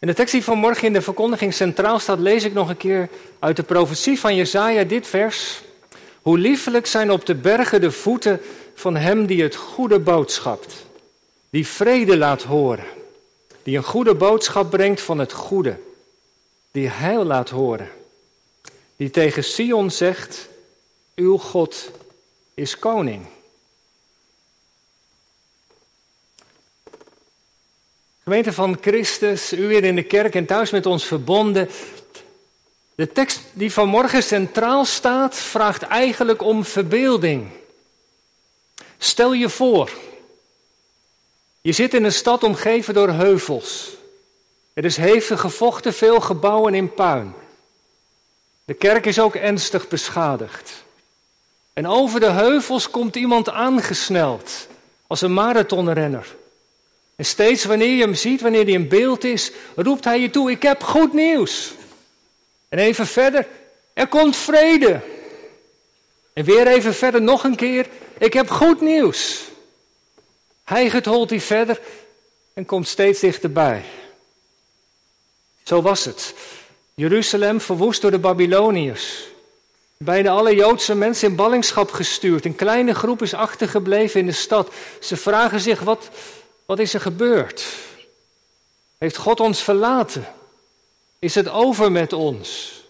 In de tekst die vanmorgen in de verkondiging centraal staat, lees ik nog een keer uit de profetie van Jezaja dit vers. Hoe liefelijk zijn op de bergen de voeten van hem die het goede boodschapt, die vrede laat horen, die een goede boodschap brengt van het goede, die heil laat horen, die tegen Sion zegt, uw God is koning. Gemeente van Christus, u weer in de kerk en thuis met ons verbonden. De tekst die vanmorgen centraal staat, vraagt eigenlijk om verbeelding. Stel je voor, je zit in een stad omgeven door heuvels. Er is hevig gevochten, veel gebouwen in puin. De kerk is ook ernstig beschadigd. En over de heuvels komt iemand aangesneld, als een marathonrenner. En steeds wanneer je hem ziet, wanneer hij in beeld is, roept hij je toe: Ik heb goed nieuws. En even verder, er komt vrede. En weer even verder nog een keer, ik heb goed nieuws. Hij holt hij verder en komt steeds dichterbij. Zo was het. Jeruzalem verwoest door de Babyloniërs. Bijna alle Joodse mensen in ballingschap gestuurd. Een kleine groep is achtergebleven in de stad. Ze vragen zich, wat, wat is er gebeurd? Heeft God ons verlaten? Is het over met ons?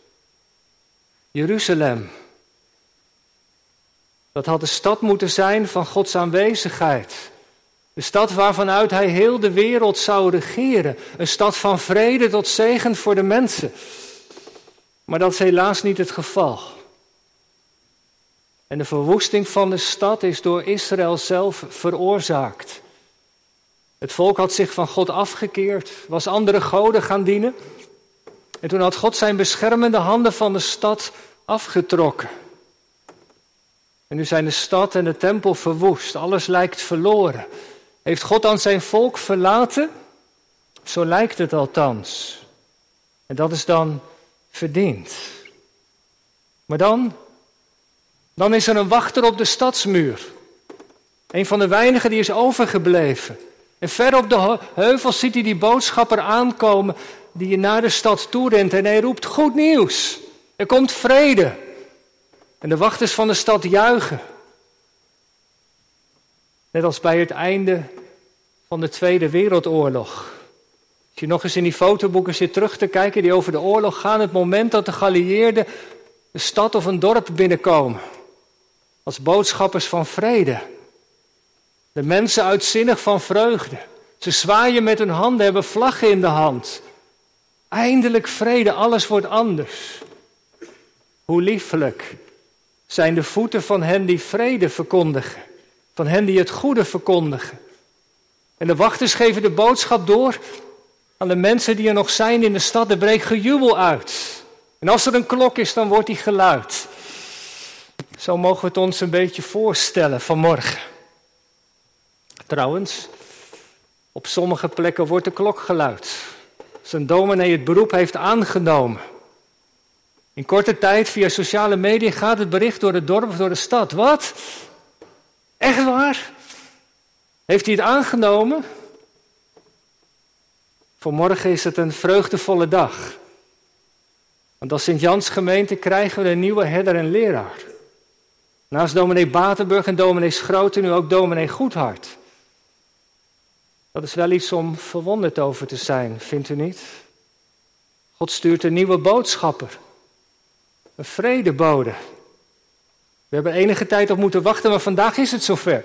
Jeruzalem. Dat had de stad moeten zijn van Gods aanwezigheid. De stad waarvanuit Hij heel de wereld zou regeren. Een stad van vrede tot zegen voor de mensen. Maar dat is helaas niet het geval. En de verwoesting van de stad is door Israël zelf veroorzaakt. Het volk had zich van God afgekeerd, was andere goden gaan dienen. En toen had God zijn beschermende handen van de stad afgetrokken. En nu zijn de stad en de tempel verwoest, alles lijkt verloren. Heeft God dan zijn volk verlaten? Zo lijkt het althans. En dat is dan verdiend. Maar dan, dan is er een wachter op de stadsmuur. Een van de weinigen die is overgebleven. En ver op de heuvel ziet hij die boodschapper aankomen die naar de stad toe rent en hij roept goed nieuws. Er komt vrede. En de wachters van de stad juichen. Net als bij het einde van de Tweede Wereldoorlog. Als je nog eens in die fotoboeken zit terug te kijken die over de oorlog gaan, het moment dat de geallieerden de stad of een dorp binnenkomen. Als boodschappers van vrede. De mensen uitzinnig van vreugde. Ze zwaaien met hun handen, hebben vlaggen in de hand. Eindelijk vrede, alles wordt anders. Hoe liefelijk zijn de voeten van hen die vrede verkondigen, van hen die het goede verkondigen. En de wachters geven de boodschap door aan de mensen die er nog zijn in de stad. Er breekt gejubel uit. En als er een klok is, dan wordt die geluid. Zo mogen we het ons een beetje voorstellen vanmorgen. Trouwens, op sommige plekken wordt de klok geluid. Zijn dominee het beroep heeft aangenomen. In korte tijd via sociale media gaat het bericht door het dorp of door de stad. Wat? Echt waar? Heeft hij het aangenomen? Voor morgen is het een vreugdevolle dag. Want als Sint-Jans gemeente krijgen we een nieuwe herder en leraar. Naast dominee Batenburg en dominee Schroten nu ook dominee Goedhart. Dat is wel iets om verwonderd over te zijn, vindt u niet? God stuurt een nieuwe boodschapper. Een vredebode. We hebben enige tijd op moeten wachten, maar vandaag is het zover.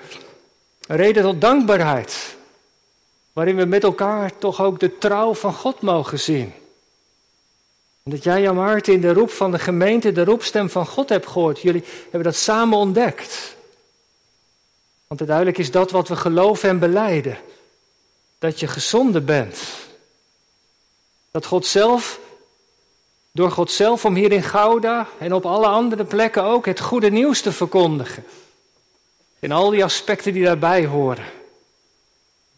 Een reden tot dankbaarheid. Waarin we met elkaar toch ook de trouw van God mogen zien. En dat jij, Jan Maarten, in de roep van de gemeente de roepstem van God hebt gehoord. Jullie hebben dat samen ontdekt. Want uiteindelijk is dat wat we geloven en beleiden dat je gezonden bent. Dat God zelf, door God zelf om hier in Gouda en op alle andere plekken ook het goede nieuws te verkondigen. In al die aspecten die daarbij horen.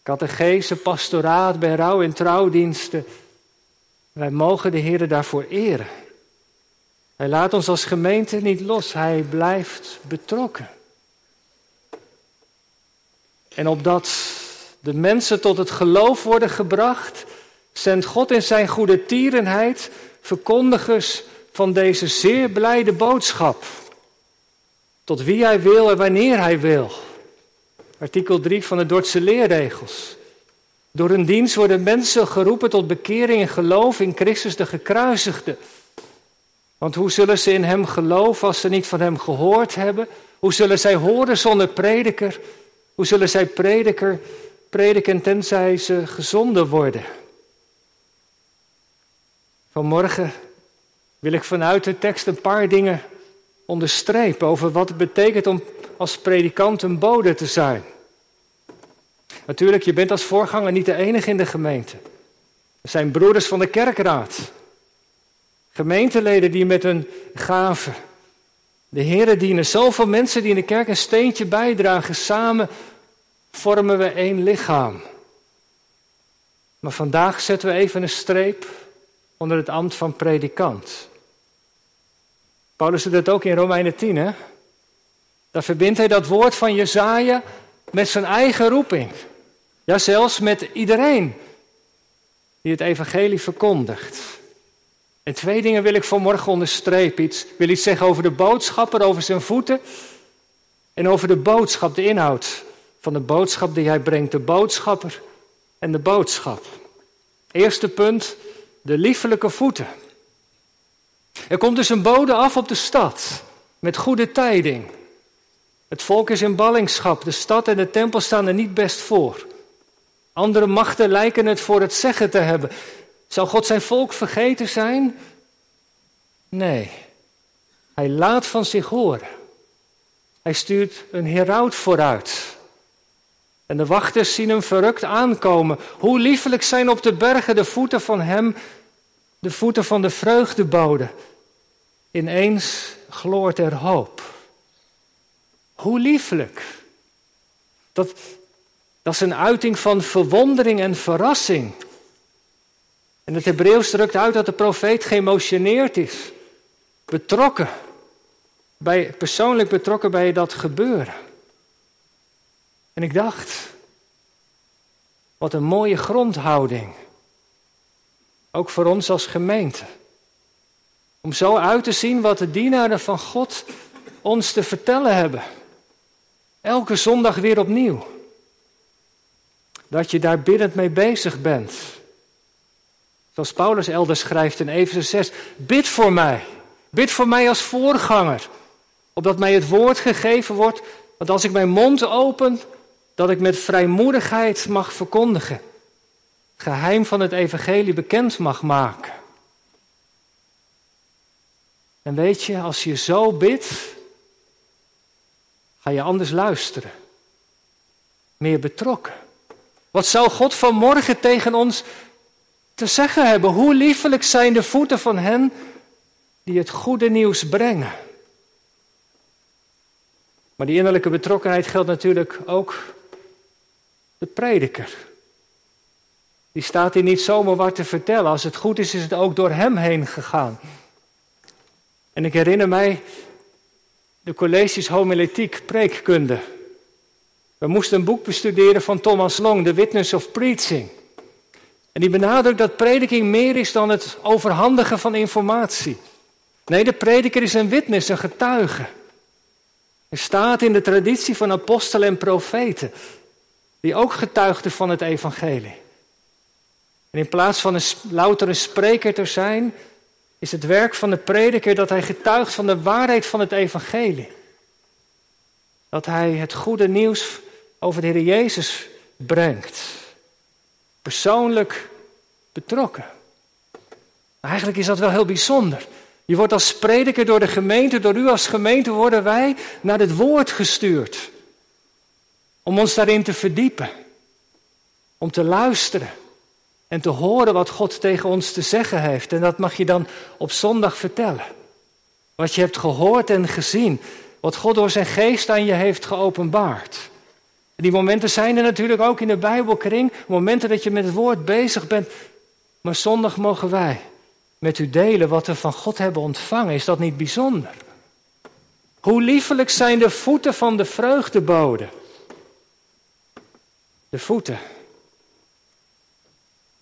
Catechese, pastoraat, bij rouw- en trouwdiensten. Wij mogen de Heer daarvoor eren. Hij laat ons als gemeente niet los, hij blijft betrokken. En opdat de mensen tot het geloof worden gebracht, zendt God in zijn goede tierenheid verkondigers van deze zeer blijde boodschap. Tot wie hij wil en wanneer hij wil. Artikel 3 van de Dordtse leerregels. Door een dienst worden mensen geroepen tot bekering en geloof in Christus de gekruisigde. Want hoe zullen ze in hem geloven als ze niet van hem gehoord hebben? Hoe zullen zij horen zonder prediker? Hoe zullen zij prediker prediken tenzij ze gezonden worden? Vanmorgen wil ik vanuit de tekst een paar dingen onderstrepen over wat het betekent om als predikant een bode te zijn. Natuurlijk, je bent als voorganger niet de enige in de gemeente. Er zijn broeders van de kerkraad. Gemeenteleden die met hun gaven de Heeren dienen. Zoveel mensen die in de kerk een steentje bijdragen. Samen vormen we één lichaam. Maar vandaag zetten we even een streep onder het ambt van predikant. Paulus doet dat ook in Romeinen 10, hè? Daar verbindt hij dat woord van Jezaja met zijn eigen roeping. Ja, zelfs met iedereen die het evangelie verkondigt. En twee dingen wil ik vanmorgen onderstrepen. Iets, wil iets zeggen over de boodschapper, over zijn voeten. En over de boodschap, de inhoud van de boodschap die hij brengt. De boodschapper en de boodschap. Eerste punt, de liefelijke voeten. Er komt dus een bode af op de stad met goede tijding. Het volk is in ballingschap, de stad en de tempel staan er niet best voor. Andere machten lijken het voor het zeggen te hebben. Zou God zijn volk vergeten zijn? Nee, hij laat van zich horen. Hij stuurt een heraut vooruit. En de wachters zien hem verrukt aankomen. Hoe liefelijk zijn op de bergen de voeten van hem, de voeten van de vreugdebode. Ineens gloort er hoop. Hoe lieflijk. Dat, dat is een uiting van verwondering en verrassing. En het Hebreeuws drukt uit dat de profeet geëmotioneerd is, betrokken, bij, persoonlijk betrokken bij dat gebeuren. En ik dacht, wat een mooie grondhouding, ook voor ons als gemeente. Om zo uit te zien wat de dienaren van God ons te vertellen hebben. Elke zondag weer opnieuw. Dat je daar biddend mee bezig bent. Zoals Paulus elders schrijft in Efeze 6. Bid voor mij. Bid voor mij als voorganger. Opdat mij het woord gegeven wordt. Dat als ik mijn mond open, dat ik met vrijmoedigheid mag verkondigen. Geheim van het evangelie bekend mag maken. En weet je, als je zo bidt, ga je anders luisteren. Meer betrokken. Wat zou God vanmorgen tegen ons te zeggen hebben? Hoe liefelijk zijn de voeten van hen die het goede nieuws brengen. Maar die innerlijke betrokkenheid geldt natuurlijk ook de prediker. Die staat hier niet zomaar wat te vertellen. Als het goed is, is het ook door hem heen gegaan. En ik herinner mij de colleges homiletiek, preekkunde. We moesten een boek bestuderen van Thomas Long, The Witness of Preaching. En die benadrukt dat prediking meer is dan het overhandigen van informatie. Nee, de prediker is een witness, een getuige. Er staat in de traditie van apostelen en profeten, die ook getuigden van het evangelie. En in plaats van een loutere spreker te zijn, is het werk van de prediker dat hij getuigt van de waarheid van het evangelie. Dat hij het goede nieuws over de Heer Jezus brengt. Persoonlijk betrokken. eigenlijk is dat wel heel bijzonder. Je wordt als prediker door de gemeente, door u als gemeente worden wij naar het woord gestuurd. Om ons daarin te verdiepen. Om te luisteren en te horen wat God tegen ons te zeggen heeft. En dat mag je dan op zondag vertellen. Wat je hebt gehoord en gezien. Wat God door zijn geest aan je heeft geopenbaard. En die momenten zijn er natuurlijk ook in de Bijbelkring. Momenten dat je met het woord bezig bent. Maar zondag mogen wij met u delen wat we van God hebben ontvangen. Is dat niet bijzonder? Hoe liefelijk zijn de voeten van de vreugdebode. De voeten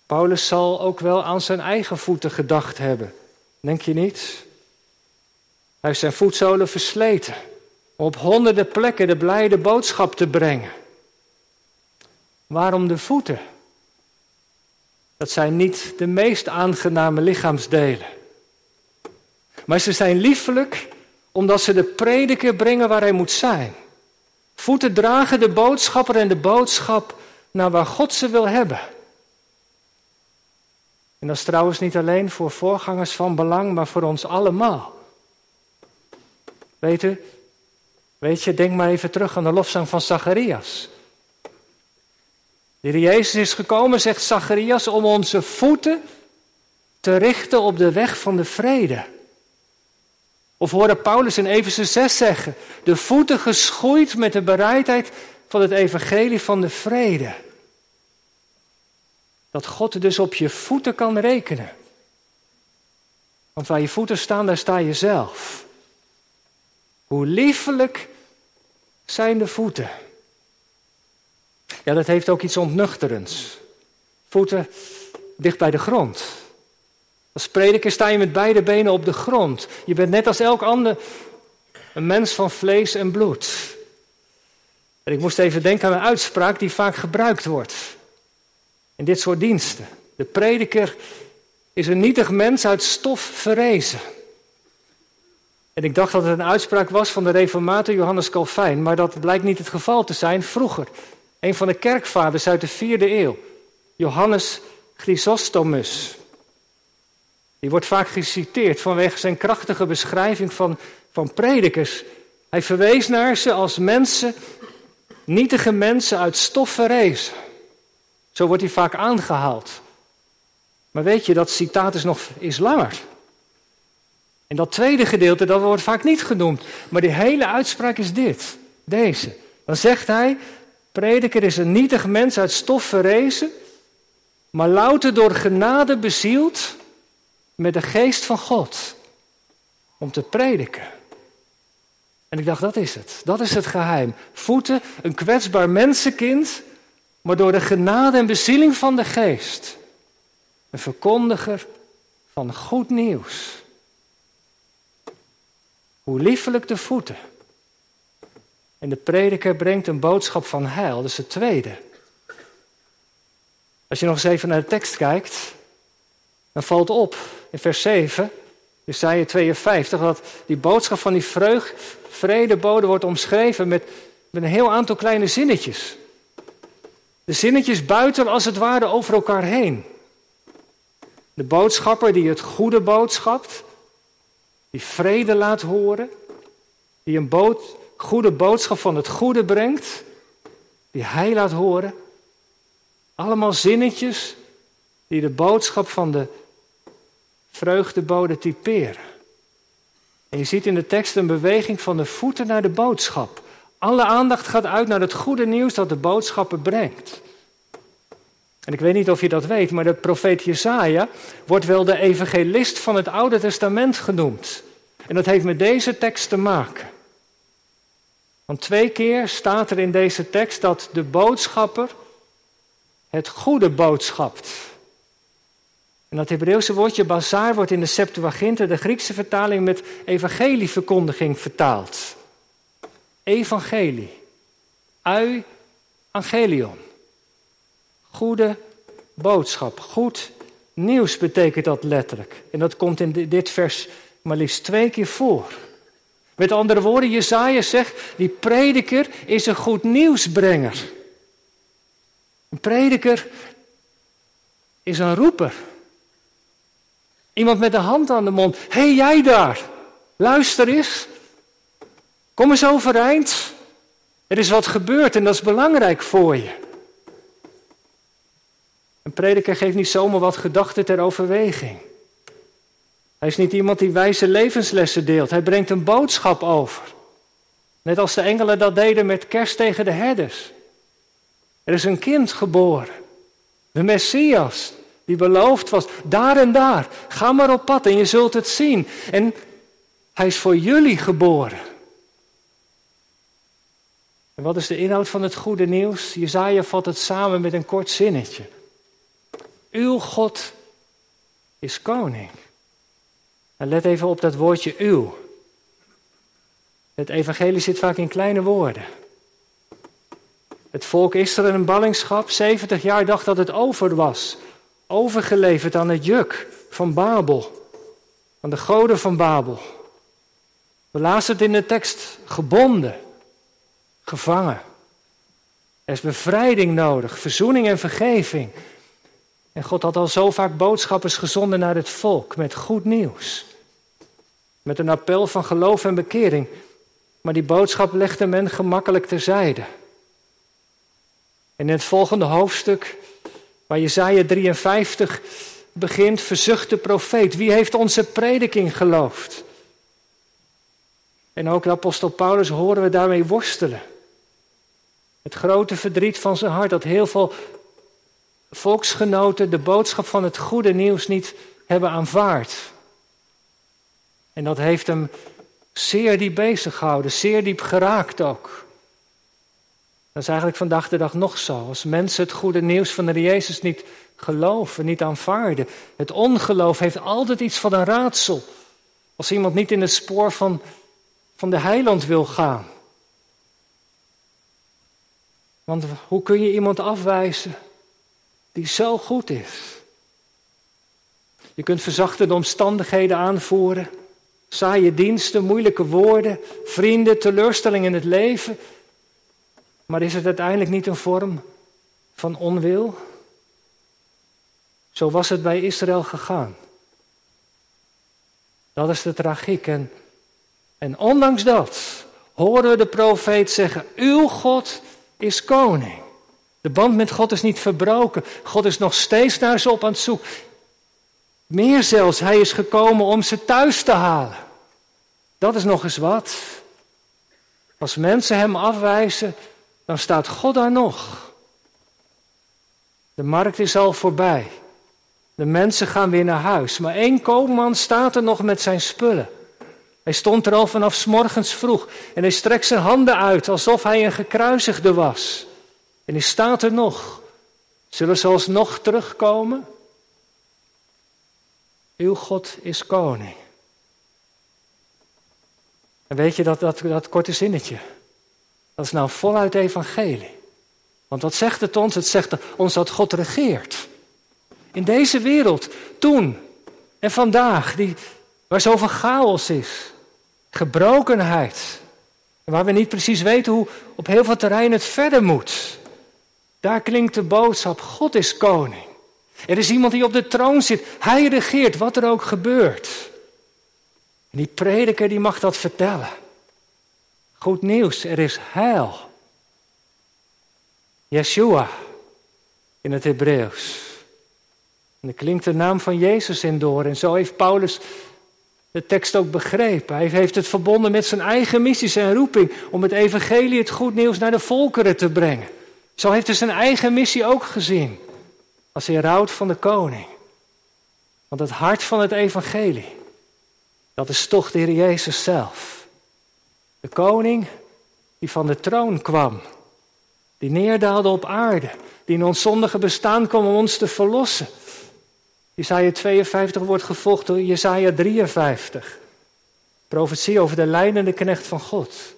Paulus zal ook wel aan zijn eigen voeten gedacht hebben. Denk je niet? Hij heeft zijn voetzolen versleten om op honderden plekken de blijde boodschap te brengen. Waarom de voeten? Dat zijn niet de meest aangename lichaamsdelen. Maar ze zijn liefelijk omdat ze de prediker brengen waar hij moet zijn. Voeten dragen de boodschapper en de boodschap naar waar God ze wil hebben. En dat is trouwens niet alleen voor voorgangers van belang, maar voor ons allemaal. Weet u, weet je, denk maar even terug aan de lofzang van Zacharias. De Jezus is gekomen, zegt Zacharias, om onze voeten te richten op de weg van de vrede. Of hoorde Paulus in Efeze 6 zeggen, de voeten geschoeid met de bereidheid van het evangelie van de vrede. Dat God dus op je voeten kan rekenen. Want waar je voeten staan, daar sta je zelf. Hoe liefelijk zijn de voeten. Ja, dat heeft ook iets ontnuchterends. Voeten dicht bij de grond. Als prediker sta je met beide benen op de grond. Je bent net als elk ander een mens van vlees en bloed. En ik moest even denken aan een uitspraak die vaak gebruikt wordt in dit soort diensten. De prediker is een nietig mens uit stof verrezen. En ik dacht dat het een uitspraak was van de reformator Johannes Calvijn, maar dat blijkt niet het geval te zijn. Vroeger, een van de kerkvaders uit de vierde eeuw, Johannes Chrysostomus. Die wordt vaak geciteerd vanwege zijn krachtige beschrijving van, van predikers. Hij verwees naar ze als mensen, nietige mensen uit stof verrezen. Zo wordt hij vaak aangehaald. Maar weet je, dat citaat is nog is langer. En dat tweede gedeelte, dat wordt vaak niet genoemd. Maar die hele uitspraak is dit, deze. Dan zegt hij, prediker is een nietig mens uit stof verrezen, maar louter door genade bezield met de geest van God. Om te prediken. En ik dacht, dat is het. Dat is het geheim. Voeten, een kwetsbaar mensenkind, maar door de genade en bezieling van de geest. Een verkondiger van goed nieuws. Hoe liefelijk de voeten. En de prediker brengt een boodschap van heil. Dat is het tweede. Als je nog eens even naar de tekst kijkt, dan valt op in vers 7, Jesaja 52, dat die boodschap van die vreug, vredebode wordt omschreven met een heel aantal kleine zinnetjes. De zinnetjes buiten als het ware over elkaar heen. De boodschapper die het goede boodschapt, die vrede laat horen, die een bood, goede boodschap van het goede brengt, die hij laat horen. Allemaal zinnetjes die de boodschap van de vreugdebode typeren. En je ziet in de tekst een beweging van de voeten naar de boodschap. Alle aandacht gaat uit naar het goede nieuws dat de boodschapper brengt. En ik weet niet of je dat weet, maar de profeet Jesaja wordt wel de evangelist van het Oude Testament genoemd. En dat heeft met deze tekst te maken. Want twee keer staat er in deze tekst dat de boodschapper het goede boodschapt. En dat Hebreeuwse woordje bazaar wordt in de Septuaginta, de Griekse vertaling, met evangelieverkondiging vertaald. Evangelie. Ui angelion. Goede boodschap. Goed nieuws betekent dat letterlijk. En dat komt in dit vers maar liefst twee keer voor. Met andere woorden, Jezaja zegt, die prediker is een goed nieuwsbrenger. Een prediker is een roeper. Iemand met de hand aan de mond. Hey, jij daar, luister eens. Kom eens overeind. Er is wat gebeurd en dat is belangrijk voor je. Een prediker geeft niet zomaar wat gedachten ter overweging. Hij is niet iemand die wijze levenslessen deelt. Hij brengt een boodschap over. Net als de engelen dat deden met kerst tegen de herders. Er is een kind geboren. De Messias, die beloofd was, daar en daar. Ga maar op pad en je zult het zien. En hij is voor jullie geboren. En wat is de inhoud van het goede nieuws? Jezaja vat het samen met een kort zinnetje. Uw God is koning. En let even op dat woordje uw. Het evangelie zit vaak in kleine woorden. Het volk Israël in ballingschap, 70 jaar, dacht dat het over was. Overgeleverd aan het juk van Babel. Aan de goden van Babel. We lazen het in de tekst gebonden, gevangen. Er is bevrijding nodig, verzoening en vergeving. En God had al zo vaak boodschappers gezonden naar het volk met goed nieuws. Met een appel van geloof en bekering. Maar die boodschap legde men gemakkelijk terzijde. In het volgende hoofdstuk, waar Jezaja 53 begint, verzucht de profeet. Wie heeft onze prediking geloofd? En ook de apostel Paulus horen we daarmee worstelen. Het grote verdriet van zijn hart dat heel veel volksgenoten de boodschap van het goede nieuws niet hebben aanvaard. En dat heeft hem zeer diep bezig gehouden, zeer diep geraakt ook. Dat is eigenlijk vandaag de dag nog zo. Als mensen het goede nieuws van de Jezus niet geloven, niet aanvaarden. Het ongeloof heeft altijd iets van een raadsel. Als iemand niet in het spoor van, van de heiland wil gaan. Want hoe kun je iemand afwijzen die zo goed is? Je kunt verzachtende omstandigheden aanvoeren, saaie diensten, moeilijke woorden, vrienden, teleurstelling in het leven. Maar is het uiteindelijk niet een vorm van onwil? Zo was het bij Israël gegaan. Dat is de tragiek. En, en ondanks dat horen we de profeet zeggen: Uw God is koning. De band met God is niet verbroken. God is nog steeds naar ze op aan het zoeken. Meer zelfs, hij is gekomen om ze thuis te halen. Dat is nog eens wat. Als mensen hem afwijzen, dan staat God daar nog. De markt is al voorbij. De mensen gaan weer naar huis. Maar één koopman staat er nog met zijn spullen. Hij stond er al vanaf s morgens vroeg en hij strekt zijn handen uit alsof hij een gekruisigde was. En hij staat er nog. Zullen ze alsnog terugkomen? Uw God is koning. En weet je dat, dat, dat korte zinnetje? Dat is nou voluit evangelie. Want wat zegt het ons? Het zegt ons dat God regeert. In deze wereld, toen en vandaag, die, waar zoveel chaos is gebrokenheid. Waar we niet precies weten hoe op heel veel terreinen het verder moet. Daar klinkt de boodschap: God is koning. Er is iemand die op de troon zit. Hij regeert wat er ook gebeurt. En die prediker die mag dat vertellen. Goed nieuws, er is heil. Yeshua in het Hebreeuws. En er klinkt de naam van Jezus in door. En zo heeft Paulus de tekst ook begrepen. Hij heeft het verbonden met zijn eigen missie, zijn roeping, om het evangelie, het goed nieuws naar de volkeren te brengen. Zo heeft hij zijn eigen missie ook gezien, als hij rouwt van de koning. Want het hart van het evangelie, dat is toch de Heer Jezus zelf. De koning die van de troon kwam, die neerdaalde op aarde, die in ons zondige bestaan kwam om ons te verlossen. Jesaja 52 wordt gevolgd door Jesaja 53. Profetie over de leidende knecht van God.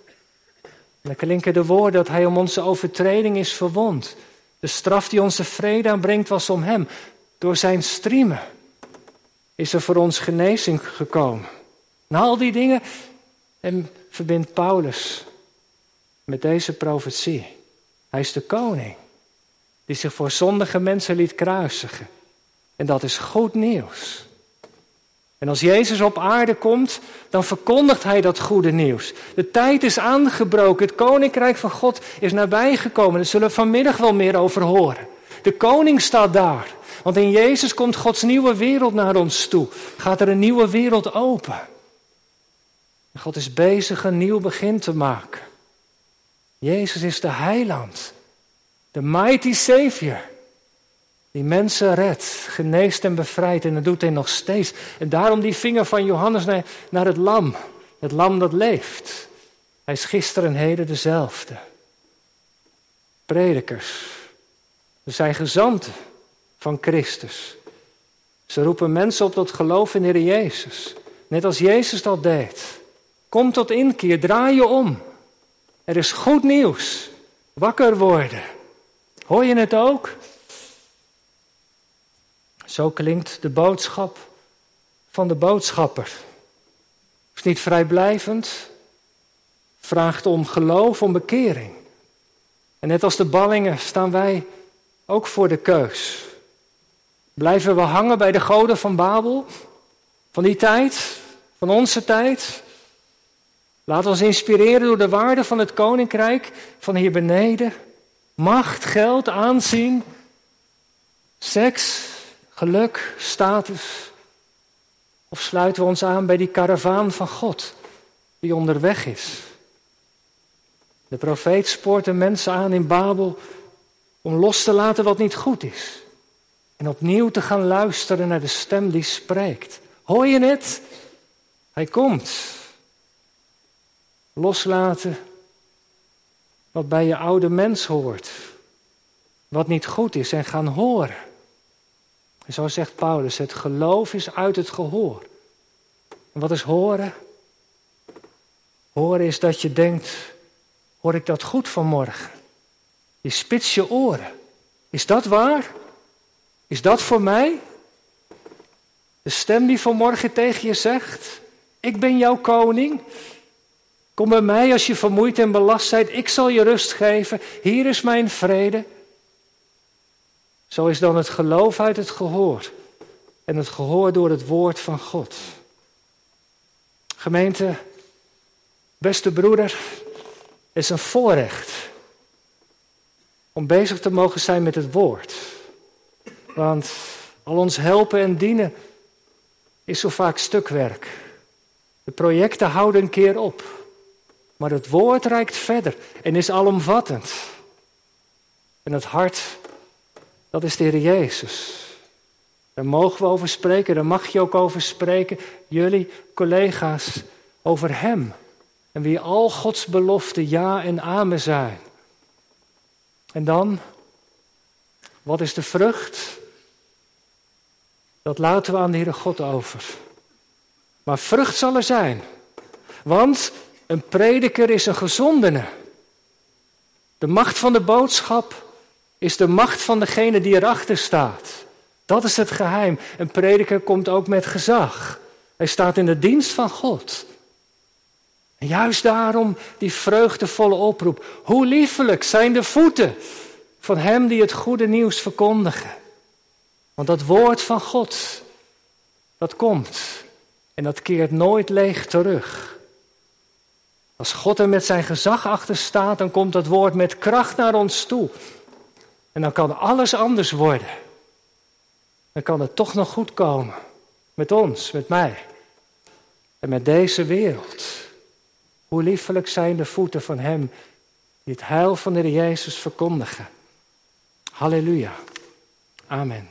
En dan klinken de woorden dat hij om onze overtreding is verwond. De straf die onze vrede aanbrengt was om hem. Door zijn striemen is er voor ons genezing gekomen. Na al die dingen en verbindt Paulus met deze profetie. Hij is de koning die zich voor zondige mensen liet kruisigen. En dat is goed nieuws. En als Jezus op aarde komt, dan verkondigt hij dat goede nieuws. De tijd is aangebroken, het koninkrijk van God is nabijgekomen. Daar zullen we vanmiddag wel meer over horen. De koning staat daar. Want in Jezus komt Gods nieuwe wereld naar ons toe. Gaat er een nieuwe wereld open. En God is bezig een nieuw begin te maken. Jezus is de heiland. De mighty Savior. Die mensen redt, geneest en bevrijdt en dat doet hij nog steeds. En daarom die vinger van Johannes naar, naar het lam. Het lam dat leeft. Hij is gisteren en heden dezelfde. Predikers. Er zijn gezanten. van Christus. Ze roepen mensen op tot geloof in de Heer Jezus. Net als Jezus dat deed. Kom tot inkeer, draai je om. Er is goed nieuws. Wakker worden. Hoor je het ook? Zo klinkt de boodschap van de boodschapper. Is niet vrijblijvend, vraagt om geloof, om bekering. En net als de ballingen staan wij ook voor de keus. Blijven we hangen bij de goden van Babel, van die tijd, van onze tijd? We ons inspireren door de waarde van het koninkrijk van hier beneden. Macht, geld, aanzien, seks, geluk, status. Of sluiten we ons aan bij die karavaan van God die onderweg is? De profeet spoort de mensen aan in Babel om los te laten wat niet goed is. En opnieuw te gaan luisteren naar de stem die spreekt. Hoor je het? Hij komt. Loslaten wat bij je oude mens hoort. Wat niet goed is en gaan horen. En zo zegt Paulus, het geloof is uit het gehoor. En wat is horen? Horen is dat je denkt, hoor ik dat goed vanmorgen? Je spits je oren. Is dat waar? Is dat voor mij? De stem die vanmorgen tegen je zegt, ik ben jouw koning. Kom bij mij als je vermoeid en belast bent, ik zal je rust geven. Hier is mijn vrede. Zo is dan het geloof uit het gehoor en het gehoor door het woord van God. Gemeente, beste broeder, is een voorrecht om bezig te mogen zijn met het woord. Want al ons helpen en dienen is zo vaak stukwerk. De projecten houden een keer op. Maar het woord reikt verder en is alomvattend. En het hart, dat is de Heer Jezus. Daar mogen we over spreken, daar mag je ook over spreken. Jullie collega's over Hem. En wie al Gods beloften ja en amen zijn. En dan, wat is de vrucht? Dat laten we aan de Heere God over. Maar vrucht zal er zijn. Want een prediker is een gezondene. De macht van de boodschap is de macht van degene die erachter staat. Dat is het geheim. Een prediker komt ook met gezag. Hij staat in de dienst van God. En juist daarom die vreugdevolle oproep. Hoe liefelijk zijn de voeten van hem die het goede nieuws verkondigen. Want dat woord van God, dat komt en dat keert nooit leeg terug. Als God er met zijn gezag achter staat, dan komt dat woord met kracht naar ons toe. En dan kan alles anders worden. Dan kan het toch nog goed komen. Met ons, met mij. En met deze wereld. Hoe liefelijk zijn de voeten van Hem die het heil van de Jezus verkondigen. Halleluja. Amen.